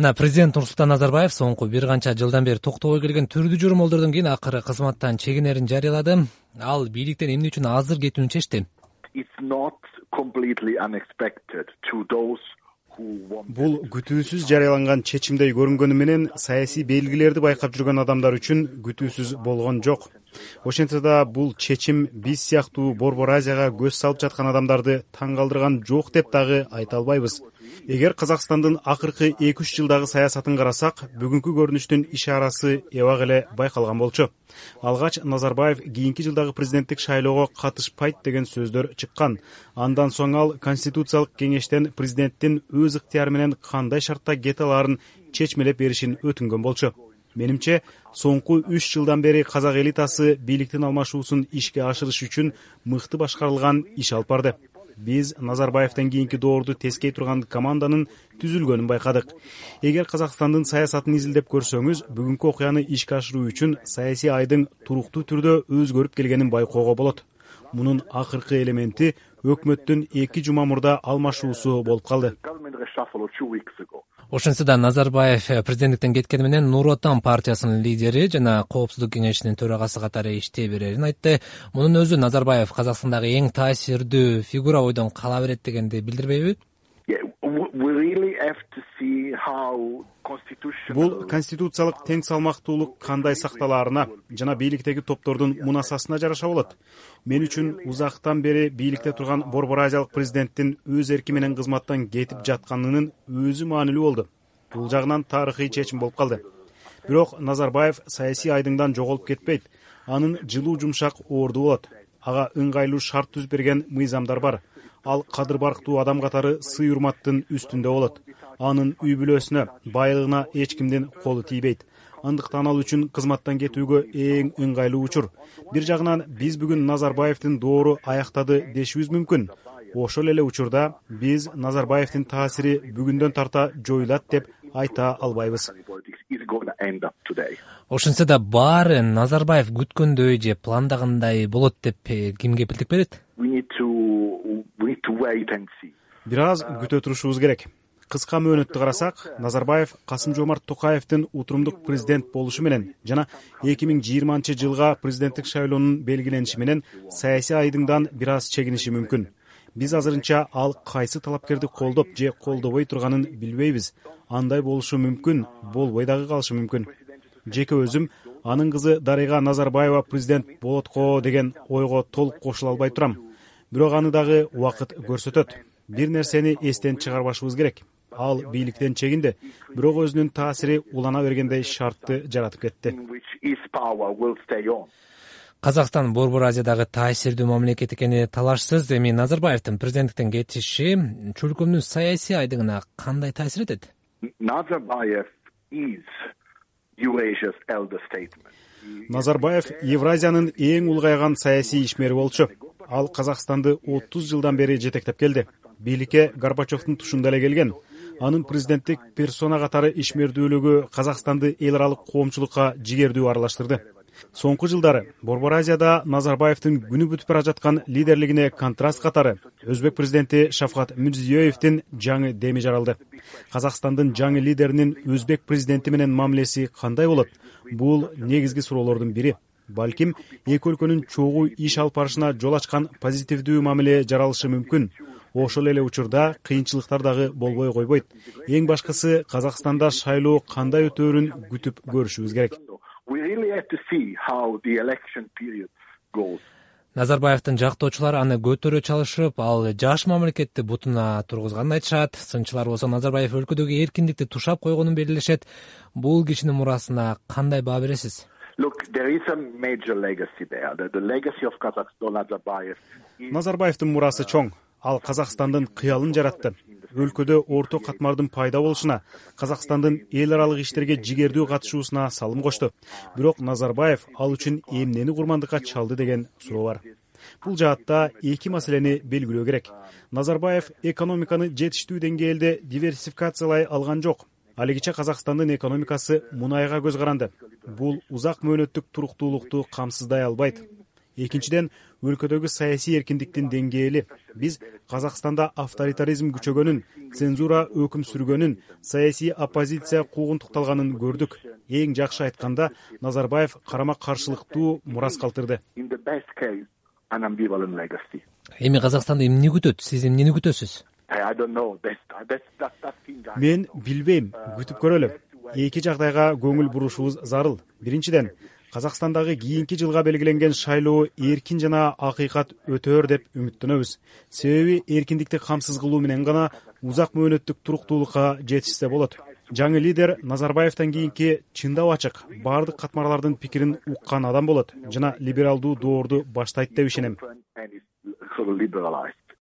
мына президент нурсултан назарбаев соңку бир канча жылдан бери токтобой келген түрдүү жормолдордон кийин акыры кызматтан чегинерин жарыялады. Ал бийликтен эмне үчүн азыр кетүүнү чечти бул күтүүсүз жарыяланган чечимдей көрүнгөнү менен саясий белгилерди байкап жүргөн адамдар үчүн күтүүсүз болгон жок. Ошентсе да бул чечим биз сыяктуу борбор азияга көз салып жаткан адамдарды таң калтырган жок деп дагы айта албайбыз. Эгер казакстандын акыркы эки үч жылдагы саясатын карасак бүгүнкү көрүнүштүн ишарасы эбак эле байкалган болчу. Алгач назарбаев кийинки жылдагы президенттик шайлоого катышпайт деген сөздөр чыккан. Андан соң ал конституциялык кеңештен президенттин өз ыктыяры менен кандай шартта кете алаарын чечмелеп беришин өтүнгөн болчу. Менимче соңку үч жылдан бери казак элитасы бийликтин алмашуусун ишке ашырыш үчүн мыкты башкарылган иш алып барды. Биз назарбаевден кийинки доорду тескей турган команданын түзүлгөнүн байкадык. Эгер казакстандын саясатын изилдеп көрсөңүз бүгүнкү окуяны ишке ашыруу үчүн саясий айдың туруктуу түрдө өзгөрүп келгенин байкоого болот. Мунун акыркы элементи өкмөттүн эки жума мурда алмашуусу болуп калды. Ошентсе да назарбаев президенттиктен кеткени менен нур отан партиясынын лидери жана коопсуздук кеңешинин төрагасы катары иштей берерин айтты. Мунун өзү назарбаев казакстандагы эң таасирдүү фигура бойдон кала берет дегенди билдирбейби бул конституциялык тең салмактуулук кандай сакталаарына жана бийликтеги топтордун мунасасына жараша болот. Мен үчүн узактан бери бийликте турган борбор азиялык президенттин өз эрки менен кызматтан кетип жатканынын өзү маанилүү болду. Бул жагынан тарыхый чечим болуп калды. Бирок назарбаев саясий айдыңдан жоголуп кетпейт. Анын жылуу жумшак орду болот. Ага ыңгайлуу шарт түзүп берген мыйзамдар бар. Ал кадыр барктуу адам катары сый урматтын үстүндө болот анын үй бүлөсүнө байлыгына эч кимдин колу тийбейт. Андыктан ал үчүн кызматтан кетүүгө эң ыңгайлуу учур. Бир жагынан биз бүгүн назарбаевдин доору аяктады дешибиз мүмкүн. Ошол эле учурда биз назарбаевдин таасири бүгүндөн тарта жоюлат деп айта албайбыз. Ошентсе да баары назарбаев күткөндөй же пландагандай болот деп э, ким кепилдик берет? Бир аз күтө турушубуз керек кыска мөөнөттү карасак назарбаев касым жоомарт токаевдин утурумдук президент болушу менен жана эки миң жыйырманчы жылга президенттик шайлоонун белгилениши менен саясий айдыңдан бир аз чегиниши мүмкүн. Биз азырынча ал кайсы талапкерди колдоп же колдобой турганын билбейбиз. Андай болушу мүмкүн болбой дагы калышы мүмкүн. Жеке өзүм анын кызы дарига назарбаева президент болот го деген ойго толук кошула албай турам. Бирок аны дагы убакыт көрсөтөт. Бир нерсени эстен чыгарбашыбыз керек ал бийликтен чегинди бирок өзүнүн таасири улана бергендей шартты жаратып кетти. Казакстан борбор азиядагы таасирдүү мамлекет экени талашсыз эми назарбаевдин президенттиктен кетиши чөлкөмдүн саясий айдыгына кандай таасир этет? Назарбаев евразиянын эң улгайган саясий ишмери болчу. Ал казакстанды отуз жылдан бери жетектеп келди. Бийликке горбачевдун тушунда эле келген анын президенттик персона катары ишмердүүлүгү казакстанды эл аралык коомчулукка жигердүү аралаштырды. Соңку жылдары борбор азияда назарбаевдин күнү бүтүп бара жаткан лидерлигине контраст катары өзбек президенти шавкат мирзиеевдин жаңы деми жаралды казакстандын жаңы лидеринин өзбек президенти менен мамилеси кандай болот? Бул негизги суроолордун бири. Балким эки өлкөнүн чогуу иш алып барышына жол ачкан позитивдүү мамиле жаралышы мүмкүн ошол эле учурда кыйынчылыктар дагы болбой койбойт. Эң башкысы казакстанда шайлоо кандай өтөөрүн күтүп көрүшүбүз керек? Назарбаевдин жактоочулары аны көтөрө чалышып ал жаш мамлекетти бутуна тургузганын айтышат. Сынчылар болсо назарбаев өлкөдөгү эркиндикти тушап койгонун белгилешет. Бул кишинин мурасына кандай баа бересиз? Назарбаевдин мурасы чоң ал казакстандын кыялын жаратты. Өлкөдө орто катмардын пайда болушуна казакстандын эл аралык иштерге жигердүү катышуусуна салым кошту бирок назарбаев ал үчүн эмнени курмандыкка чалды деген суроо бар. Бул жаатта эки маселени белгилөө керек. Назарбаев экономиканы жетиштүү деңгээлде диверсификациялай алган жок. Алигиче казакстандын экономикасы мунайга көз каранды. Бул узак мөөнөттүк туруктуулукту камсыздай албайт экинчиден өлкөдөгү саясий эркиндиктин деңгээли. Биз казакстанда авторитаризм күчөгөнүн цензура өкүм сүргөнүн саясий оппозиция куугунтукталганын көрдүк. Эң жакшы айтканда назарбаев карама каршылыктуу мурас калтырды. Эми казакстанды эмне күтөт? Сиз эмнени күтөсүз? Мен билбейм күтүп көрөлү. эки жагдайга көңүл бурушубуз зарыл. Биринчиден казакстандагы кийинки жылга белгиленген шайлоо эркин жана акыйкат өтөр деп үмүттөнөбүз. Себеби эркиндикти камсыз кылуу менен гана узак мөөнөттүк туруктуулукка жетишсе болот. Жаңы лидер назарбаевден кийинки чындап ачык баардык катмарлардын пикирин уккан адам болот жана либералдуу доорду баштайт деп ишенем